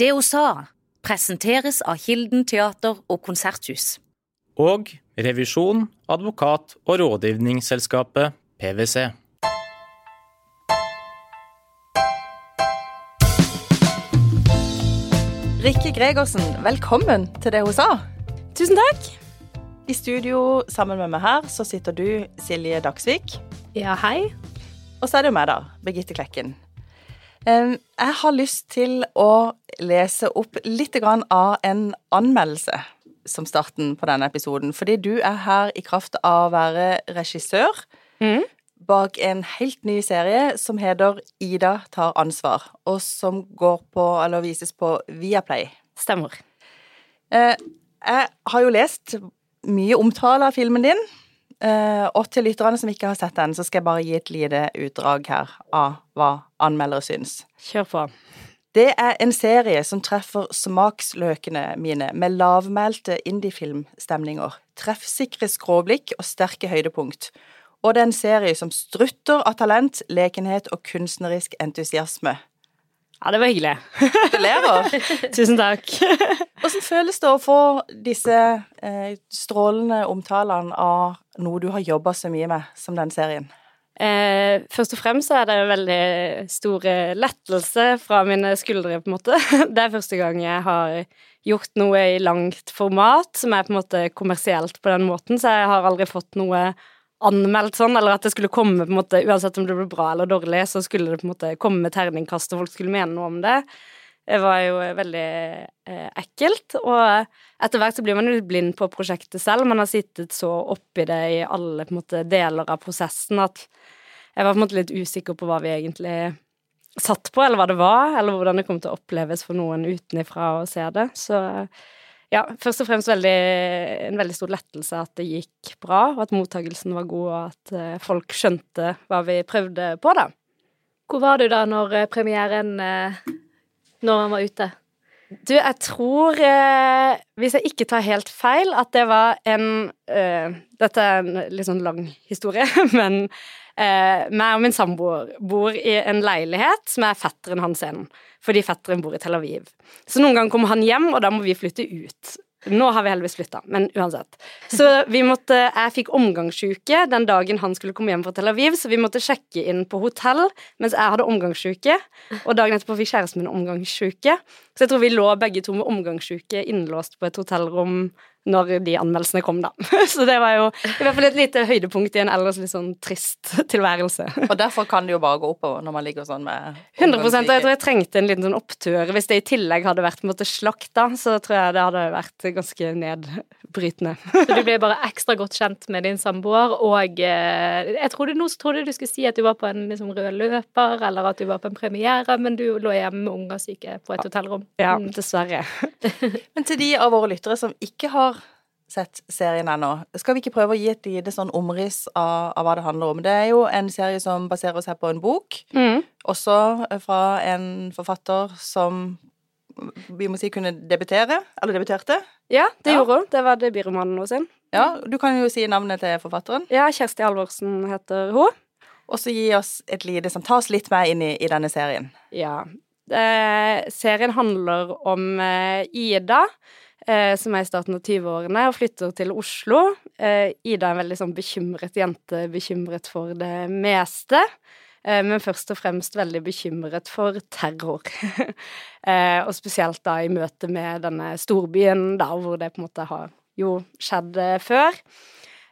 Det hun sa, presenteres av Kilden teater og konserthus. Og revisjon, advokat og rådgivningsselskapet PwC. Rikke Gregersen, velkommen til det hun sa. Tusen takk. I studio sammen med meg her så sitter du, Silje Dagsvik. Ja, hei. Og så er det jo meg, da, Birgitte Klekken. Jeg har lyst til å lese opp litt av en anmeldelse som starten på denne episoden. Fordi du er her i kraft av å være regissør Mm. bak en helt ny serie som heter Ida tar ansvar, og som går på, eller vises på Viaplay. Stemmer. Eh, jeg har jo lest mye omtale av filmen din, og til lytterne som ikke har sett den, så skal jeg bare gi et lite utdrag her av hva anmeldere syns. Kjør på. Det er en serie som treffer smaksløkene mine med lavmælte indiefilmstemninger, treffsikre skråblikk og sterke høydepunkt. Og det er en serie som strutter av talent, lekenhet og kunstnerisk entusiasme. Ja, det var hyggelig. Gratulerer! Tusen takk. Hvordan føles det å få disse eh, strålende omtalene av noe du har jobba så mye med som den serien? Eh, først og fremst så er det en veldig stor eh, lettelse fra mine skuldre, på en måte. Det er første gang jeg har gjort noe i langt format som er på en måte kommersielt på den måten, så jeg har aldri fått noe anmeldt sånn, eller at det skulle komme på en måte, uansett om det ble bra eller dårlig, så skulle det på en måte komme med terningkast, og folk skulle mene noe om det. Det var jo veldig eh, ekkelt, og etter hvert så blir man jo blind på prosjektet selv. Man har sittet så oppi det i alle på en måte, deler av prosessen at jeg var på en måte litt usikker på hva vi egentlig satt på, eller hva det var, eller hvordan det kom til å oppleves for noen utenifra å se det. Så ja, først og fremst veldig, en veldig stor lettelse at det gikk bra, og at mottagelsen var god, og at eh, folk skjønte hva vi prøvde på, da. Hvor var du da når eh, premieren eh, Når han var ute? Du, jeg tror, eh, hvis jeg ikke tar helt feil, at det var en eh, Dette er en litt sånn lang historie, men eh, meg og min samboer bor i en leilighet som er fetteren hans igjen, fordi fetteren bor i Tel Aviv. Så noen ganger kommer han hjem, og da må vi flytte ut. Nå har vi heldigvis flytta, men uansett. Så vi måtte, jeg fikk omgangssjuke den dagen han skulle komme hjem fra Tel Aviv, så vi måtte sjekke inn på hotell mens jeg hadde omgangssjuke, og dagen etterpå fikk kjæresten min omgangssjuke. Så jeg tror vi lå begge to med omgangssjuke innlåst på et hotellrom når de anmeldelsene kom, da. Så det var jo i hvert fall et lite høydepunkt i en ellers litt sånn trist tilværelse. Og derfor kan det jo bare gå oppover når man ligger sånn med 100 og jeg tror jeg trengte en liten sånn opptur. Hvis det i tillegg hadde vært på en måte slakt, da, så tror jeg det hadde vært ganske nedbrytende. Så du ble bare ekstra godt kjent med din samboer, og eh, jeg trodde nå så trodde du skulle si at du var på en liksom, rød løper, eller at du var på en premiere, men du lå hjemme med unger syke på et hotellrom. Ja, Mm. dessverre. Men til de av våre lyttere som ikke har sett serien ennå, skal vi ikke prøve å gi et lite sånn omriss av, av hva det handler om? Det er jo en serie som baserer seg på en bok, Mm. også fra en forfatter som vi må si kunne debutere, eller debuterte. Ja, det Ja. gjorde hun. Det var debutromanen hennes. Ja, du kan jo si navnet til forfatteren, Ja, Kjersti Halvorsen heter hun. og så gi oss et lite som tar oss litt med inn i, i denne serien. Ja. Eh, serien handler om eh, Ida, eh, som er i starten av 20-årene og flytter til Oslo. Eh, Ida er en veldig sånn bekymret jente, bekymret for det meste. Eh, men først og fremst veldig bekymret for terror. eh, og spesielt da i møte med denne storbyen, da, hvor det på en måte har jo skjedd eh, før.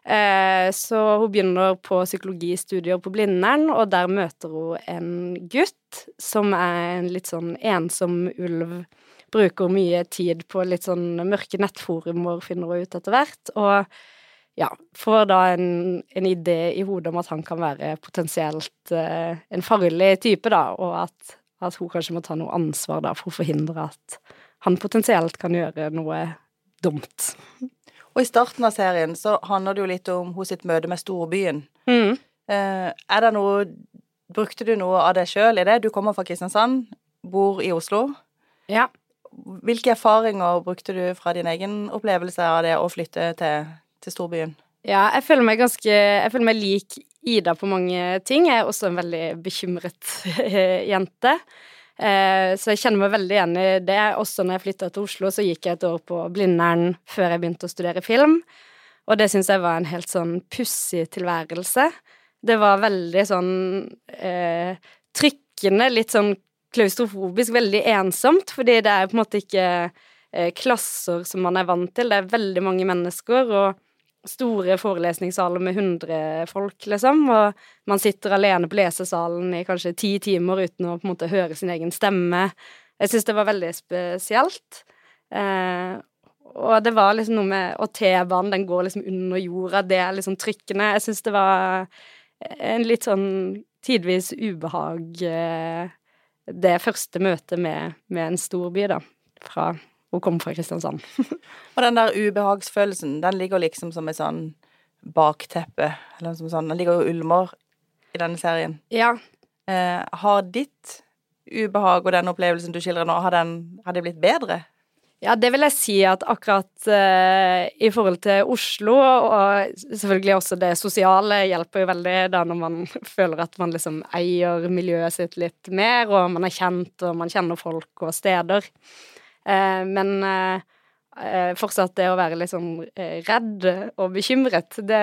Eh, så hun begynner på psykologistudier på Blindern, og der møter hun en gutt som er en litt sånn ensom ulv. Bruker mye tid på litt sånn mørke nettforumer, finner hun ut etter hvert. Og ja, får da en, en idé i hodet om at han kan være potensielt eh, en farlig type, da, og at at hun kanskje må ta noe ansvar da for å forhindre at han potensielt kan gjøre noe dumt. Og i starten av serien så handler det jo litt om hos sitt møte med storbyen. Mm. Eh, er det noe Brukte du noe av deg sjøl i det? Du kommer fra Kristiansand, bor i Oslo. Ja. Hvilke erfaringer brukte du fra din egen opplevelse av det å flytte til, til storbyen? Ja, jeg føler meg ganske Jeg føler meg lik Ida på mange ting. Jeg er også en veldig bekymret jente. Eh, så jeg kjenner meg veldig igjen i det. Også når jeg flytta til Oslo, så gikk jeg et år på Blindern før jeg begynte å studere film. Og det syns jeg var en helt sånn pussig tilværelse. Det var veldig sånn eh, trykkende, litt sånn klaustrofobisk, veldig ensomt, fordi det er på en måte ikke eh, klasser som man er vant til. Det er veldig mange mennesker, og store forelesningssaler med 100 folk, liksom, og man sitter alene på lesesalen i kanskje ti timer uten å på en måte høre sin egen stemme. Jeg syns det var veldig spesielt. Eh, og det var liksom noe med Og T-banen, den går liksom under jorda, det er liksom trykkende. Jeg syns det var en litt sånn tidvis ubehag eh, Det første møtet med, med en storby, da, fra å komme fra Kristiansand. Og den der ubehagsfølelsen, den ligger liksom som et sånn bakteppe, eller noe sånt. Den ligger jo ulmer i denne serien. Ja. Eh, har ditt ubehag og den opplevelsen du skildrer nå, har, den, har det blitt bedre? Ja, det vil jeg si at akkurat uh, i forhold til Oslo, og selvfølgelig også det sosiale, hjelper jo veldig da når man føler at man liksom eier miljøet sitt litt mer, og man er kjent, og man kjenner folk og steder. Uh, men uh, fortsatt det å være litt sånn redd og bekymret, det,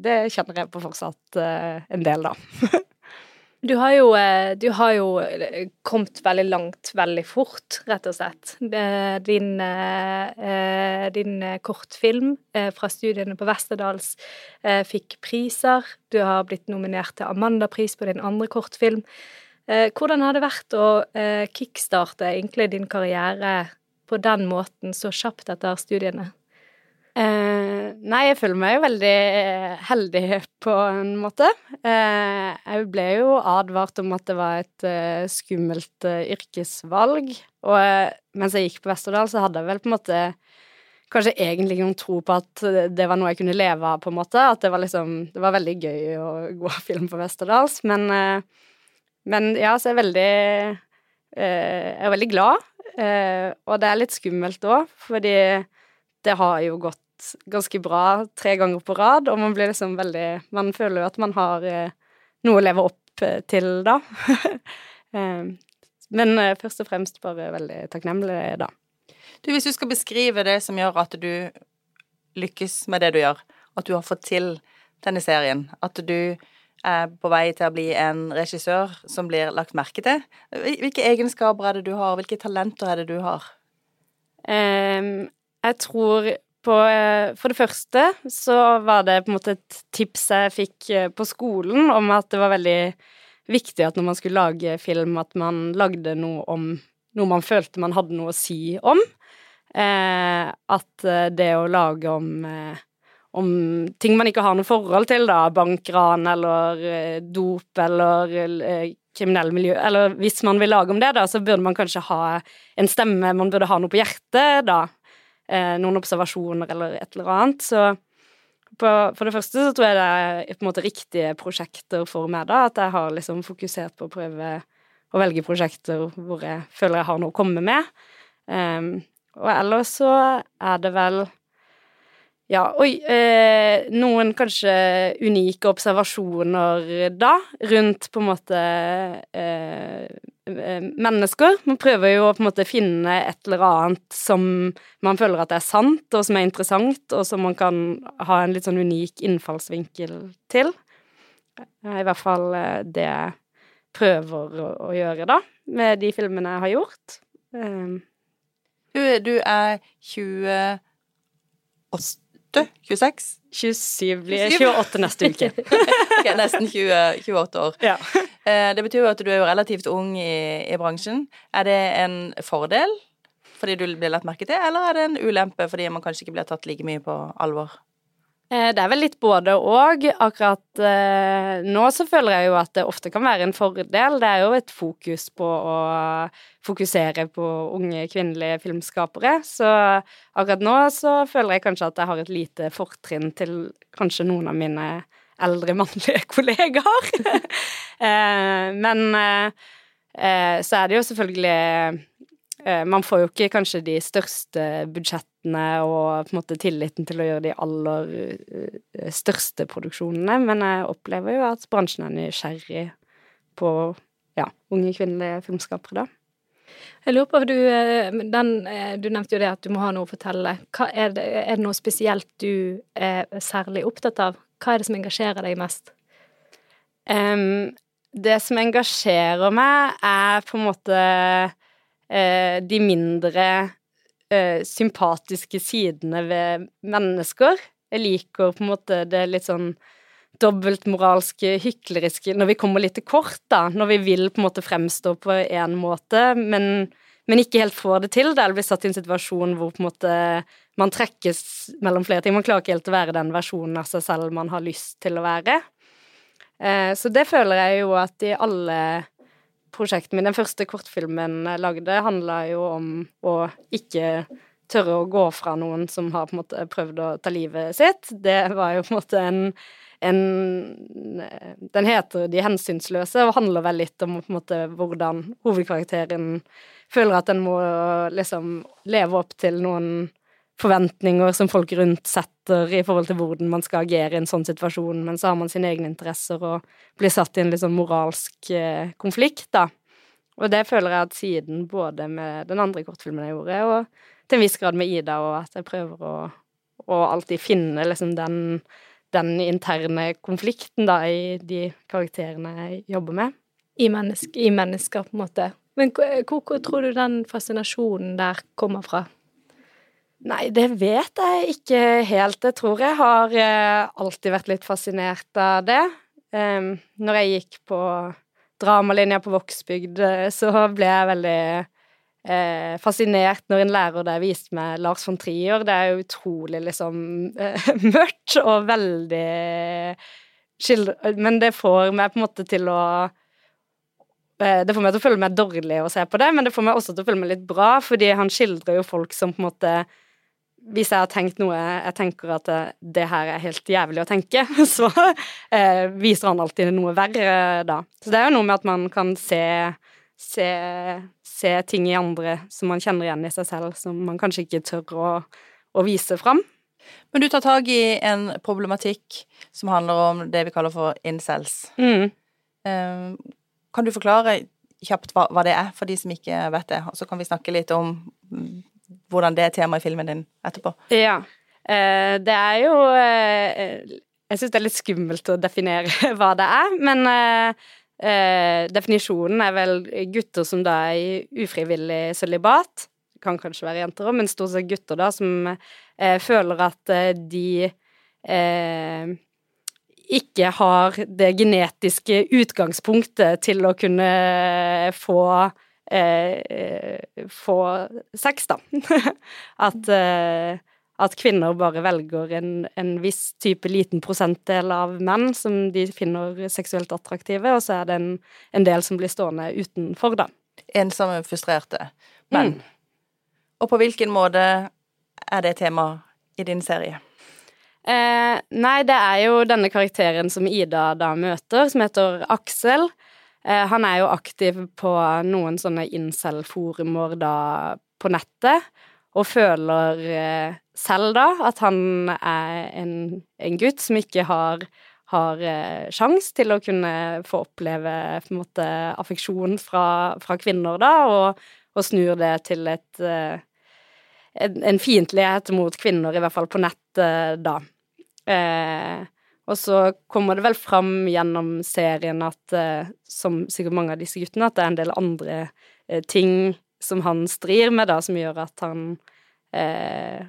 det kjenner jeg på fortsatt en del, da. Du har, jo, eh, du har jo eh, kommet veldig langt veldig fort, rett og slett. Din, eh, din kortfilm fra studiene på Westerdals fikk priser. Du har blitt nominert til Amanda-pris på din andre kortfilm. Hvordan har det vært å kickstarte egentlig din karriere på den måten så kjapt etter studiene? Eh, nei, jeg føler meg jo veldig heldig på en måte. Eh, jeg ble jo advart om at det var et eh, skummelt eh, yrkesvalg. Og eh, mens jeg gikk på Vesterdal, så hadde jeg vel på en måte kanskje egentlig noen tro på at det var noe jeg kunne leve av, på en måte. At det var liksom Det var veldig gøy å gå film på Vesterdals. Men, eh, men ja, så er jeg veldig Jeg er veldig glad. og det er litt skummelt òg, fordi det har jo gått ganske bra tre ganger på rad, og man blir liksom veldig Man føler jo at man har eh, noe å leve opp eh, til da. Eh, men først og fremst bare veldig takknemlig, da. Du, hvis du skal beskrive det som gjør at du lykkes med det du gjør, at du har fått til denne serien, at du er på vei til å bli en regissør som blir lagt merke til, hvilke egenskaper er det du har, hvilke talenter er det du har? Um, jeg tror på, eh, for det første så var det på en måte et tips jeg fikk eh, på skolen om at det var veldig viktig at når man skulle lage film, at man lagde noe om noe man følte man hadde noe å si om. Eh, at eh, det å lage om, eh, om ting man ikke har noe forhold til, da, bankran eller eh, dop eller kriminell miljø Eller hvis man vil lage om det, da, så burde man kanskje ha en stemme, man burde ha noe på hjertet, da eh, noen observasjoner eller et eller annet. Så på, for det første så tror jeg det er på en måte riktige prosjekter for meg, da. At jeg har liksom fokusert på å prøve å velge prosjekter hvor jeg føler jeg har noe å komme med. Um, og ellers så er det vel ja, oi eh, Noen kanskje unike observasjoner da, rundt på en måte eh, eh, mennesker. Man prøver jo å på en måte finne et eller annet som man føler at er sant, og som er interessant, og som man kan ha en litt sånn unik innfallsvinkel til. I hvert fall eh, det jeg prøver å, å, gjøre, da, med de filmene jeg har gjort. Eh. Du, du er 28 26? 27 blir 28 neste uke. okay, nesten 20, 28 år. Ja. Eh, det betyr jo at du er jo relativt ung i, i, bransjen. Er det en fordel fordi du blir lagt merke til, eller er det en ulempe fordi man kanskje ikke blir tatt like mye på alvor? Eh, det er vel litt både og. Akkurat eh, nå så føler jeg jo at det ofte kan være en fordel. Det er jo et fokus på å fokusere på unge kvinnelige filmskapere. Så akkurat nå så føler jeg kanskje at jeg har et lite fortrinn til kanskje noen av mine eldre mannlige kollegaer. eh, men så er det jo selvfølgelig man får jo ikke kanskje de største budsjettene og på en måte tilliten til å gjøre de aller eh, største produksjonene, men jeg opplever jo at bransjen er nysgjerrig på ja, unge kvinnelige filmskapere, da. Jeg lurer på, du, eh, den, du nevnte jo det at du må ha noe å fortelle. Er det, er, det, noe spesielt du er særlig opptatt av? Hva er det som engasjerer deg mest? Um, det som engasjerer meg, er på en måte eh, de mindre eh, sympatiske sidene ved mennesker. Jeg liker på en måte det litt sånn dobbeltmoralske, hykleriske når vi kommer litt til kort, da. Når vi vil på en måte fremstå på én måte, men, men, ikke helt får det til. Der blir satt i en situasjon hvor på en måte man trekkes mellom flere ting. Man klarer ikke helt å være den versjonen av seg selv man har lyst til å være. Eh, så det føler jeg jo at i alle prosjektet mitt, den første kortfilmen jeg lagde, handla jo om å ikke tørre å gå fra noen som har på en måte prøvd å ta livet sitt. Det var jo på en måte en, en Den heter De hensynsløse og handler vel litt om på en måte hvordan hovedkarakteren føler at den må liksom leve opp til noen forventninger som folk rundt setter i forhold til hvordan man skal agere i en sånn situasjon, men så har man sine egne interesser og blir satt i en litt sånn moralsk eh, konflikt, da. Og det føler jeg at siden både med den andre kortfilmen jeg gjorde, og til en viss grad med Ida, og at jeg prøver å, å alltid finne liksom den, den interne konflikten, da, i de karakterene jeg jobber med. I, menneske, i mennesker, på en måte. Men hvor, hvor tror du den fascinasjonen der kommer fra? Nei, det vet jeg ikke helt. Jeg tror jeg har eh, alltid vært litt fascinert av det. Når jeg gikk på dramalinja på Vågsbygd, eh, så ble jeg veldig eh, fascinert når en lærer der viste meg Lars von Trier. Det er jo utrolig liksom eh, mørkt og veldig skildret Men det får meg på en måte til å det får meg til å føle meg dårlig å se på det, men det får meg også til å føle meg litt bra, fordi han skildrer jo folk som på en måte hvis jeg har tenkt noe jeg tenker at det, det her er helt jævlig å tenke, så eh, viser han alltid noe verre da. Så det er jo noe med at man kan se, se, se, ting i andre som man kjenner igjen i seg selv, som man kanskje ikke tør å, å vise fram. Men du tar tak i en problematikk som handler om det vi kaller for incels. Mm. Eh, kan du forklare kjapt hva, hva, det er, for de som ikke vet det? Og så kan vi snakke litt om hvordan det er tema i filmen din etterpå. Ja. Eh, det er jo eh, Jeg syns det er litt skummelt å definere hva det er, men eh, definisjonen er vel gutter som da er i ufrivillig sølibat. Kan kanskje være jenter òg, men stort sett gutter da som føler at de ikke har det genetiske utgangspunktet til å kunne få eh, få sex, da. at, eh, at kvinner bare velger en, en, viss type liten prosentdel av menn som de finner seksuelt attraktive, og så er det en, en del som blir stående utenfor, da. Ensomme, frustrerte menn. Mm. Og på hvilken måte er det tema i din serie? Eh, nei, det er jo denne karakteren som Ida da møter, som heter Aksel. Eh, han er jo aktiv på noen sånne incel-forumer da på nettet, og føler eh, selv da at han er en, en gutt som ikke har, har eh, sjans til å kunne få oppleve måte affeksjon fra, fra kvinner, da, og, og, snur det til et en, en fiendtlighet mot kvinner, i hvert fall på nettet, da. Eh, og så kommer det vel fram gjennom serien at, eh, som sikkert mange av disse guttene, at det er en del andre eh, ting som han strir med, da, som gjør at han eh,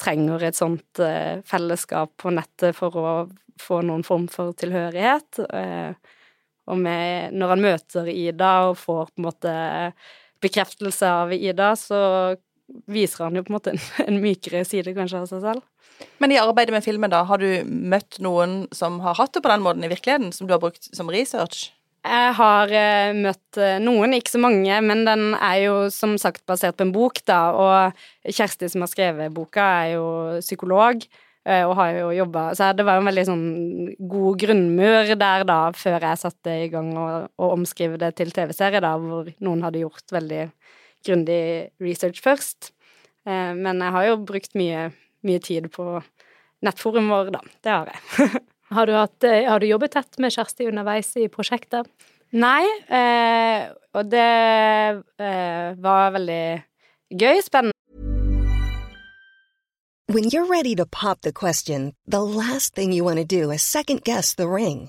trenger et sånt eh, fellesskap på nettet for å få noen form for tilhørighet. Eh, og med, når han møter Ida og får på en måte bekreftelse av Ida, så viser han jo på en måte en, en mykere side kanskje av seg selv. Men i arbeidet med filmen, da, har du møtt noen som har hatt det på den måten i virkeligheten, som du har brukt som research? Jeg har uh, møtt uh, noen, ikke så mange, men den er jo som sagt basert på en bok, da, og Kjersti som har skrevet boka, er jo psykolog. Uh, og har jo jobba Så det var jo en veldig sånn god grunnmur der, da, før jeg satte i gang å omskrive det til TV-serie, da, hvor noen hadde gjort veldig grundig research først. men jeg har jo brukt mye, mye tid på nettforum vår, da. Det har jeg. Har du, hatt, eh, har du, jobbet tett med Kjersti underveis i prosjektet? Nei, eh, og det eh, var veldig gøy, spennende. When you're ready to pop the question, the last thing you want to do is second guess the ring.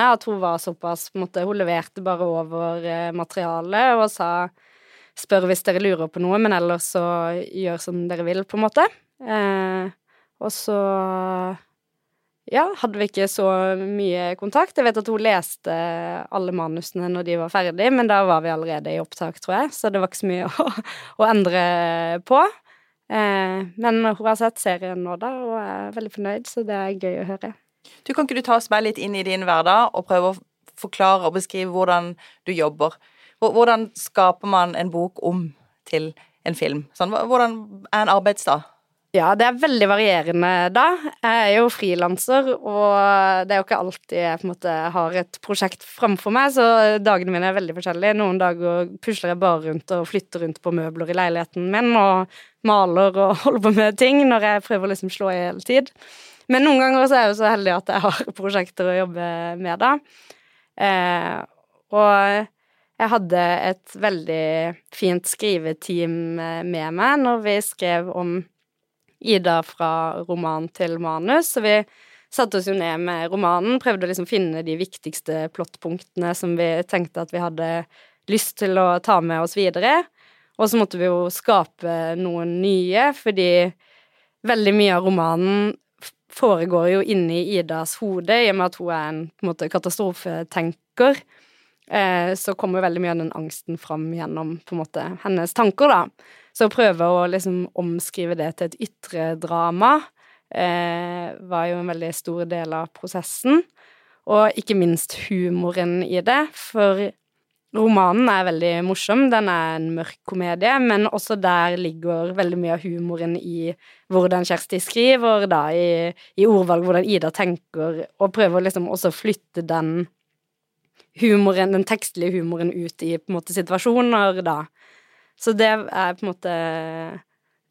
At hun var såpass på en måte, Hun leverte bare over eh, materialet og sa spør hvis dere lurer på noe, men ellers så gjør som dere vil, på en måte. Eh, og så ja, hadde vi ikke så mye kontakt. Jeg vet at hun leste alle manusene når de var ferdige, men da var vi allerede i opptak, tror jeg, så det var ikke så mye å, å endre på. Eh, men hun har sett serien nå, da, og er veldig fornøyd, så det er gøy å høre. Du, Kan ikke du ta oss med litt inn i din hverdag og prøve å forklare og beskrive hvordan du jobber? Hvordan skaper man en bok om til en film? Sånn, hvordan er en arbeidsdag? Ja, det er veldig varierende da. Jeg er jo frilanser, og det er jo ikke alltid jeg på en måte har et prosjekt framfor meg, så dagene mine er veldig forskjellige. Noen dager pusler jeg bare rundt og flytter rundt på møbler i leiligheten min og maler og holder på med ting når jeg prøver å liksom slå i hele tid. Men noen ganger så er jeg jo så heldig at jeg har prosjekter å jobbe med, da. Eh, og jeg hadde et veldig fint skriveteam med meg når vi skrev om Ida fra roman til manus. Så vi satte oss jo ned med romanen, prøvde å liksom finne de viktigste plottpunktene som vi tenkte at vi hadde lyst til å ta med oss videre. Og så måtte vi jo skape noen nye, fordi veldig mye av romanen foregår jo inni Idas hode, i og med at hun er en, en måte, katastrofetenker. Eh, så kommer veldig mye av den angsten fram gjennom måte hennes tanker, da. Så å prøve å liksom omskrive det til et ytre drama eh, var jo en veldig stor del av prosessen. Og ikke minst humoren i det, for romanen er veldig morsom. Den er en mørk komedie, men også der ligger veldig mye av humoren i hvordan Kjersti skriver, da, i, i ordvalg, hvordan Ida tenker, og prøver liksom også å flytte den humoren, den tekstlige humoren ut i på en måte situasjoner, da. Så det er på en måte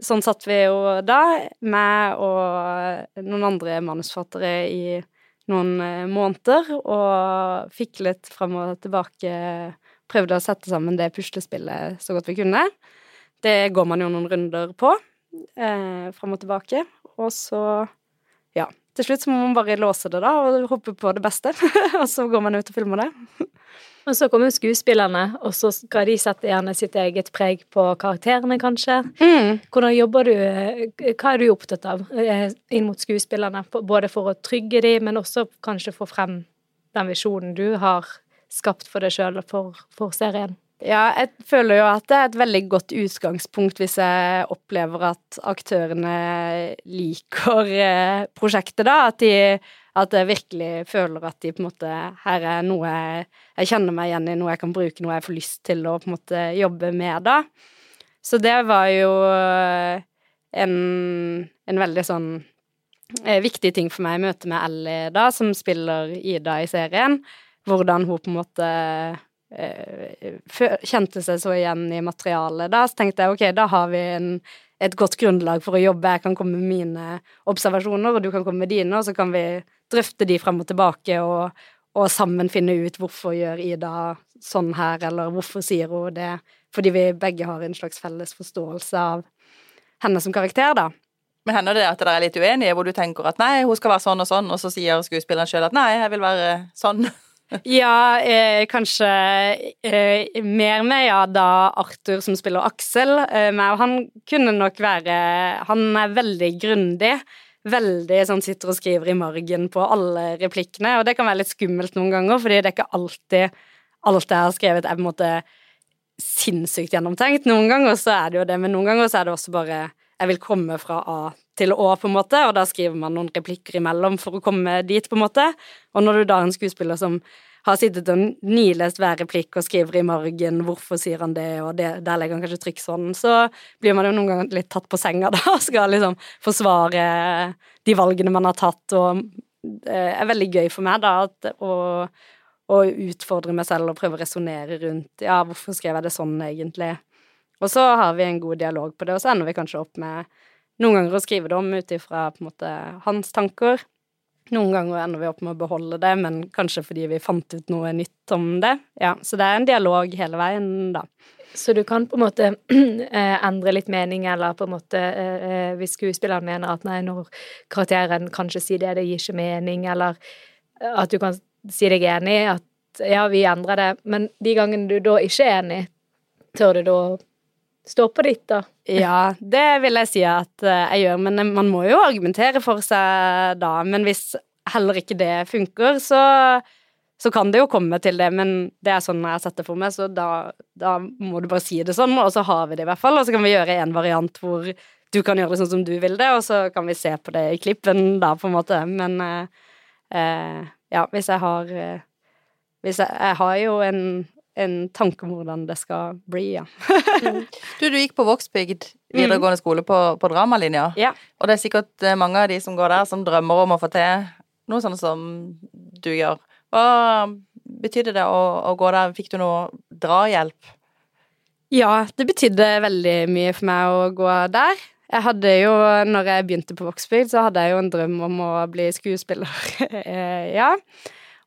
Sånn satt vi jo da, meg og noen andre manusforfattere i noen eh, måneder, og fiklet fram og tilbake Prøvde å sette sammen det puslespillet så godt vi kunne. Det går man jo noen runder på, eh, fram og tilbake. Og så, ja Til slutt så må man bare låse det, da, og hoppe på det beste. og så går man ut og filmer det. Og så kommer skuespillerne, og så skal de sette gjerne sitt eget preg på karakterene, kanskje. Mm. Hvordan jobber du Hva er du opptatt av eh, inn mot skuespillerne? Både for å trygge dem, men også kanskje få frem den visjonen du har skapt for deg sjøl og for, for serien? Ja, jeg føler jo at det er et veldig godt utgangspunkt hvis jeg opplever at aktørene liker eh, prosjektet, da. At de at jeg virkelig føler at de på en måte Her er noe jeg, jeg kjenner meg igjen i, noe jeg kan bruke, noe jeg får lyst til å på en måte jobbe med, da. Så det var jo en, en veldig sånn eh, viktig ting for meg i møte med Ellie, da, som spiller Ida i serien. Hvordan hun på en måte eh, kjente seg så igjen i materialet da. Så tenkte jeg ok, da har vi en, et godt grunnlag for å jobbe. Jeg kan komme med mine observasjoner, og du kan komme med dine, og så kan vi drøfte de frem og tilbake og, og, sammen finne ut hvorfor gjør Ida sånn her, eller hvorfor sier hun det, fordi vi begge har en slags felles forståelse av henne som karakter, da. Men hender det at dere er litt uenige, hvor du tenker at nei, hun skal være sånn og sånn, og så sier skuespilleren sjøl at nei, jeg vil være sånn? Ja, eh, kanskje eh, mer med ja da Arthur som spiller Aksel. Eh, men han kunne nok være Han er veldig grundig. Veldig sånn sitter og skriver i margen på alle replikkene, og det kan være litt skummelt noen ganger, fordi det er ikke alltid alt jeg har skrevet, er på en måte sinnssykt gjennomtenkt. Noen ganger så er det jo det, men noen ganger så er det også bare jeg vil komme fra A til Å, på en måte, og da skriver man noen replikker imellom for å komme dit, på en måte. Og når du da er en skuespiller som har sittet og nilest hver replikk og skriver i margen 'hvorfor sier han det', og det, der legger han kanskje trykk sånn, så blir man jo noen ganger litt tatt på senga da og skal liksom forsvare de valgene man har tatt, og det er veldig gøy for meg da at, å, å utfordre meg selv og prøve å resonnere rundt ja, hvorfor skrev jeg det sånn egentlig? Og så har vi en god dialog på det, og så ender vi kanskje opp med noen ganger å skrive det om ut ifra på en måte hans tanker. Noen ganger ender vi opp med å beholde det, men kanskje fordi vi fant ut noe nytt om det. Ja, Så det er en dialog hele veien, da. Så du kan på en måte eh, endre litt mening, eller på en måte eh, eh, Hvis skuespilleren mener at nei, når karakteren kanskje sier det, det gir ikke mening, eller at du kan si deg enig at ja, vi endrer det, men de gangene du da ikke er enig, tør du da stå på ditt, da? Ja, det vil jeg si at jeg gjør, men man må jo argumentere for seg da. Men hvis heller ikke det funker, så, så kan det jo komme til det, men det er sånn jeg har sett det for meg, så da, da, må du bare si det sånn, og så har vi det i hvert fall, og så kan vi gjøre en variant hvor du kan gjøre det sånn som du vil det, og så kan vi se på det i klippen da, på en måte, men eh, ja, hvis jeg har hvis jeg, jeg har jo en en tanke om hvordan det skal bli, ja. du, du gikk på Vågsbygd videregående skole på, på dramalinja, ja. og det er sikkert eh, mange av de som går der, som drømmer om å få til noe sånt som du gjør. Hva betydde det å, å gå der? Fikk du noe drahjelp? Ja, det betydde veldig mye for meg å gå der. Jeg hadde jo, når jeg begynte på Vågsbygd, så hadde jeg jo en drøm om å bli skuespiller, eh, ja.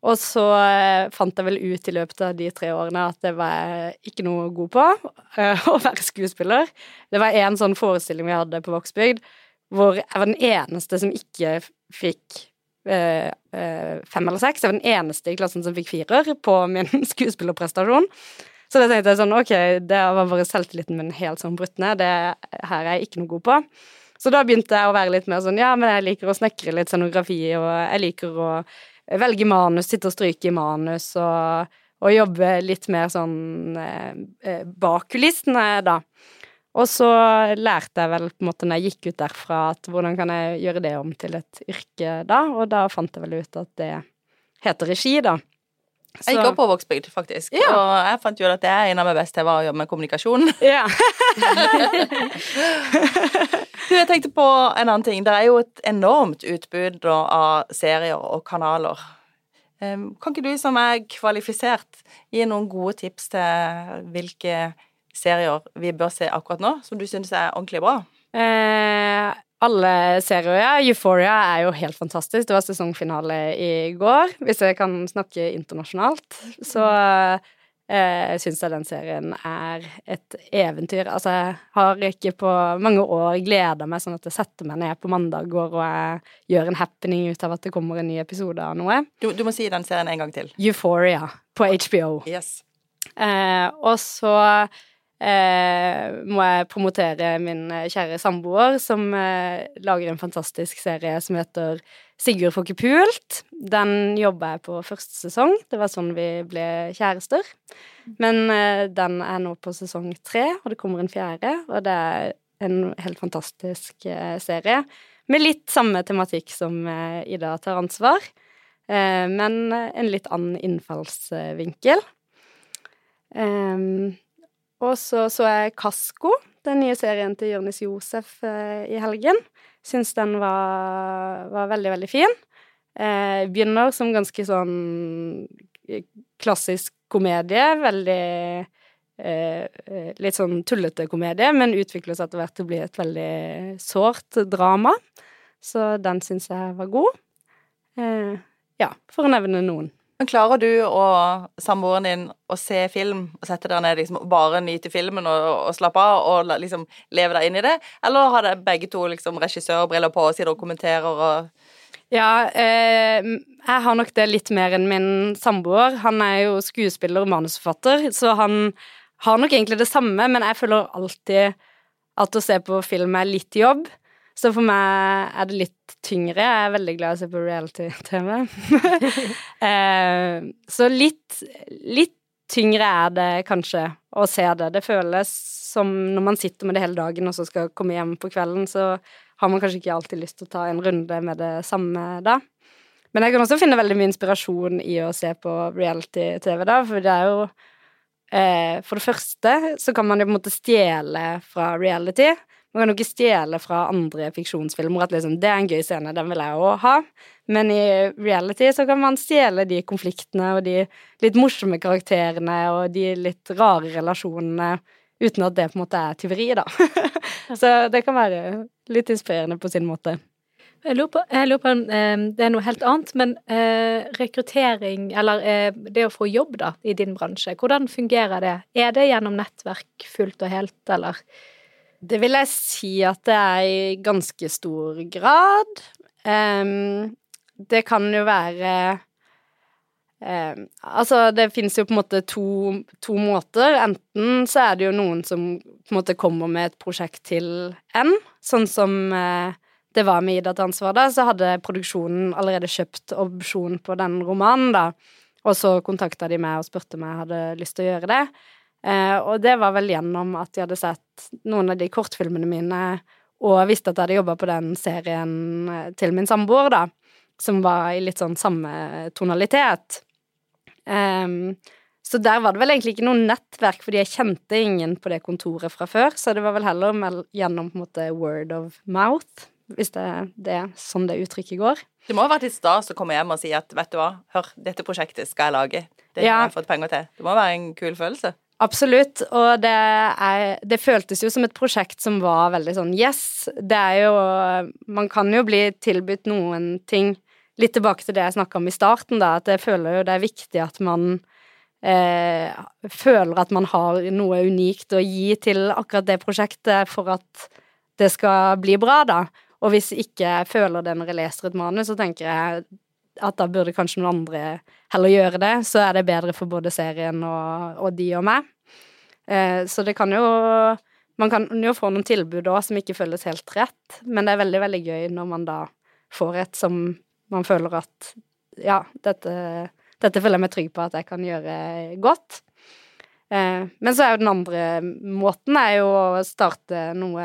Og så eh, fant jeg vel ut i løpet av de tre årene at det var ikke noe god på uh, å være skuespiller. Det var en sånn forestilling vi hadde på Vågsbygd hvor jeg var den eneste som ikke fikk uh, fem eller seks. Jeg var den eneste i klassen som fikk firer på min skuespillerprestasjon. Så da tenkte jeg sånn, ok, det var bare selvtilliten min helt sånn brutt ned. Det her er jeg ikke noe god på. Så da begynte jeg å være litt mer sånn, ja, men jeg liker å snekre litt scenografi, og jeg liker å velge manus, sitte og stryke i manus og, og jobbe litt mer sånn eh, eh, bak kulissene, da. Og så lærte jeg vel på en måte når jeg gikk ut derfra, at hvordan kan jeg gjøre det om til et yrke da, og da fant jeg vel ut at det heter regi, da. Så. Jeg gikk opp på Vågsbygd, faktisk, ja. og jeg fant jo at det er en av meg best til å jobbe med kommunikasjon. Ja. du, jeg tenkte på en annen ting. Det er jo et enormt utbud av serier og kanaler. Kan ikke du som er kvalifisert, gi noen gode tips til hvilke serier vi bør se akkurat nå, som du synes er ordentlig bra? Eh, alle serier. Euphoria er jo helt fantastisk. Det var sesongfinale i går, hvis jeg kan snakke internasjonalt. Så eh, syns jeg den serien er et eventyr. Altså, jeg har ikke på mange år gleda meg sånn at jeg setter meg ned på mandag og jeg gjør en happening ut av at det kommer en ny episode av noe. Du, du må si den serien en gang til. Euphoria på HBO. Yes. Eh, og så eh, må jeg promotere min eh, kjære samboer, som eh, lager en fantastisk serie som heter Sigurd får ikke pult. Den jobber jeg på første sesong. Det var sånn vi ble kjærester. Men eh, den er nå på sesong tre, og det kommer en fjerde, og det er en helt fantastisk eh, serie. Med litt samme tematikk som eh, Ida tar ansvar, men en litt annen innfallsvinkel. Um, og så så jeg Kasko, den nye serien til Jonis Josef, eh, i helgen. Syns den var, var, veldig, veldig fin. Eh, begynner som ganske sånn eh, klassisk komedie. Veldig eh, eh, Litt sånn tullete komedie, men utvikler seg etter hvert til å bli et veldig sårt drama. Så den syns jeg var god. Eh, ja, for å nevne noen. Men klarer du og samboeren din å se film og sette dere ned liksom, og bare nyte filmen og, og slappe av og liksom leve deg inn i det? Eller har dere begge to liksom regissørbriller på og sitter og kommenterer og Ja, eh, jeg har nok det litt mer enn min samboer. Han er jo skuespiller og manusforfatter, så han har nok egentlig det samme, men jeg føler alltid at å se på film er litt jobb. Så for meg er det litt tyngre. Jeg er veldig glad i å se på reality-TV. eh, så litt, litt tyngre er det kanskje å se det. Det føles som når man sitter med det hele dagen og så skal komme hjem på kvelden, så har man kanskje ikke alltid lyst til å ta en runde med det samme da. Men jeg kan også finne veldig mye inspirasjon i å se på reality-TV, da, for det er jo eh, For det første så kan man jo på en måte stjele fra reality. Man kan jo ikke stjele fra andre fiksjonsfilmer at liksom, det er en gøy scene, den vil jeg òg ha. Men i reality så kan man stjele de konfliktene og de litt morsomme karakterene og de litt rare relasjonene uten at det på en måte er tyveri, da. så det kan være litt inspirerende på sin måte. Jeg lurer på, jeg lurer på eh, Det er noe helt annet, men eh, rekruttering, eller eh, det å få jobb, da, i din bransje, hvordan fungerer det? Er det gjennom nettverk fullt og helt, eller? Det vil jeg si at det er i ganske stor grad. Um, det kan jo være um, Altså, det fins jo på en måte to, to måter. Enten så er det jo noen som på en måte kommer med et prosjekt til en, sånn som uh, det var med Ida til ansvar, da, så hadde produksjonen allerede kjøpt opsjon på den romanen, da. Og så kontakta de meg og spurte om jeg hadde lyst til å gjøre det. Eh, og det var vel gjennom at de hadde sett noen av de kortfilmene mine og visste at jeg hadde jobba på den serien eh, til min samboer, da, som var i litt sånn samme tonalitet. Um, så der var det vel egentlig ikke noe nettverk, fordi jeg kjente ingen på det kontoret fra før, så det var vel heller gjennom på en måte word of mouth, hvis det er det sånn det uttrykket går. Det må ha vært litt stas å komme hjem og si at vet du hva, hør, dette prosjektet skal jeg lage. Det har jeg fått penger til. Det må være en kul følelse. Absolutt, og det, er, det føltes jo som et prosjekt som var veldig sånn yes, det er jo Man kan jo bli tilbudt noen ting Litt tilbake til det jeg snakka om i starten, da, at jeg føler jo det er viktig at man eh, føler at man har noe unikt å gi til akkurat det prosjektet for at det skal bli bra, da. Og hvis ikke jeg føler det når jeg leser et manus, så tenker jeg at da burde kanskje noen andre heller gjøre det, så er det bedre for både serien og, og de og meg. Eh, så det kan jo Man kan jo få noen tilbud òg som ikke føles helt rett, men det er veldig, veldig gøy når man da får et som man føler at Ja, dette, dette føler jeg meg trygg på at jeg kan gjøre godt. Eh, men så er jo den andre måten er jo å starte noe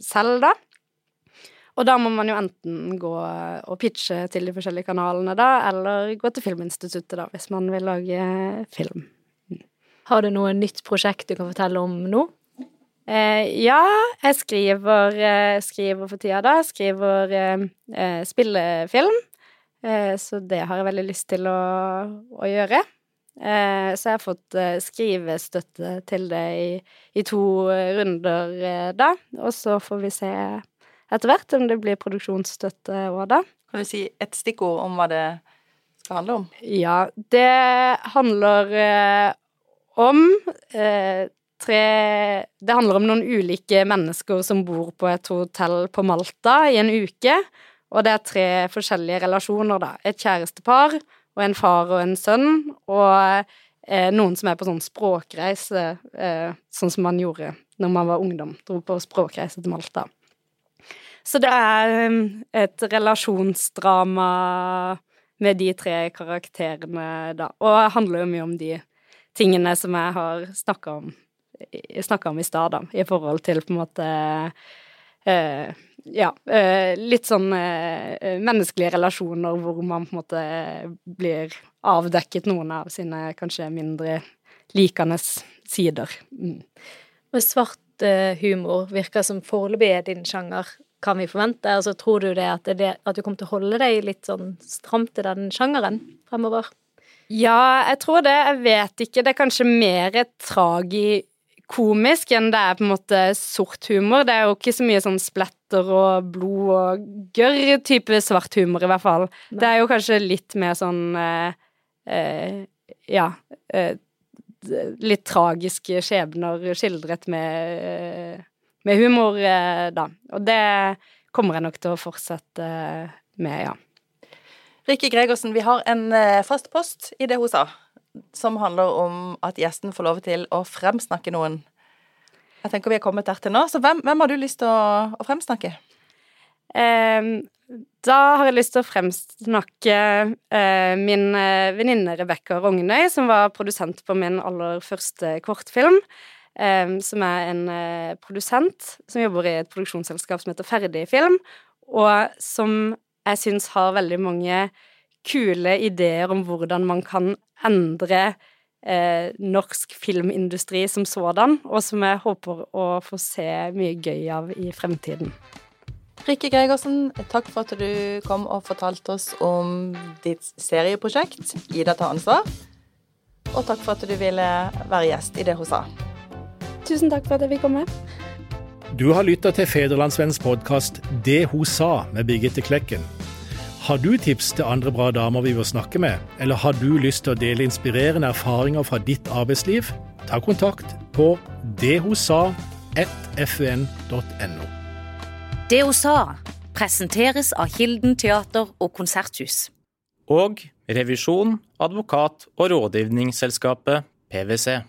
selv, da. Og da må man jo enten gå og pitche til de forskjellige kanalene, da, eller gå til Filminstituttet, da, hvis man vil lage film. Har du noe nytt prosjekt du kan fortelle om nå? Eh, ja, jeg skriver, eh, skriver for tida, da. Skriver eh, eh, spillefilm. Eh, så det har jeg veldig lyst til å, å gjøre. Eh, så jeg har fått eh, skrivestøtte til det i, i to runder, eh, da. Og så får vi se etter hvert om det blir produksjonsstøtte òg, da. Kan du si et stikkord om hva det skal handle om? Ja, det handler eh, om eh, tre Det handler om noen ulike mennesker som bor på et hotell på Malta i en uke. Og det er tre forskjellige relasjoner, da. Et kjærestepar og en far og en sønn. Og eh, noen som er på sånn språkreise, eh, sånn som man gjorde når man var ungdom. Dro på språkreise til Malta. Så det er eh, et relasjonsdrama med de tre karakterene, da. Og handler jo mye om de tingene som jeg har snakka om, om i stad, da, i forhold til på en måte Uh, ja, uh, litt sånn uh, menneskelige relasjoner hvor man på en måte blir avdekket noen av sine kanskje mindre likende sider. Mm. Men svart humor virker som foreløpig er din sjanger. Kan vi forvente? Altså, tror du det at, det- at du kommer til å holde deg litt sånn stramt i den sjangeren fremover? Ja, jeg tror det. Jeg vet ikke. Det er kanskje mer tragikomisk enn det er på en måte sort humor. Det er jo ikke så mye sånn splatter og blod og gørr-type svart humor, i hvert fall. Det er jo kanskje litt mer sånn eh, eh, Ja. Eh, litt tragiske skjebner skildret med, eh, med humor, eh, da. Og det kommer jeg nok til å fortsette med, ja. Rikke Gregersen, vi har en eh, fast post i det hun sa, som handler om at gjesten får lov til å fremsnakke noen. Jeg tenker vi er kommet der til nå, så hvem, hvem har du lyst til å, å fremsnakke? Um, da har jeg lyst til å fremsnakke uh, min uh, venninne Rebekka Rognøy, som var produsent på min aller første kortfilm. Um, som er en uh, produsent som jobber i et produksjonsselskap som heter Ferdig Film, og som jeg syns har veldig mange kule ideer om hvordan man kan endre eh, norsk filmindustri som sådan, og som jeg håper å få se mye gøy av i fremtiden. Rikke Gregersen, takk for at du kom og fortalte oss om ditt serieprosjekt, Ida tar ansvar. Og takk for at du ville være gjest i det hun sa. Tusen takk for at jeg fikk komme. Du har lytta til Federlandsvennens podkast Det hun sa med Birgitte Klekken. Har du tips til andre bra damer vi bør snakke med, eller har du lyst til å dele inspirerende erfaringer fra ditt arbeidsliv? Ta kontakt på dethosa1fun.no. Det hun sa, presenteres av Kilden teater og konserthus. Og revisjon, advokat og rådgivningsselskapet PwC.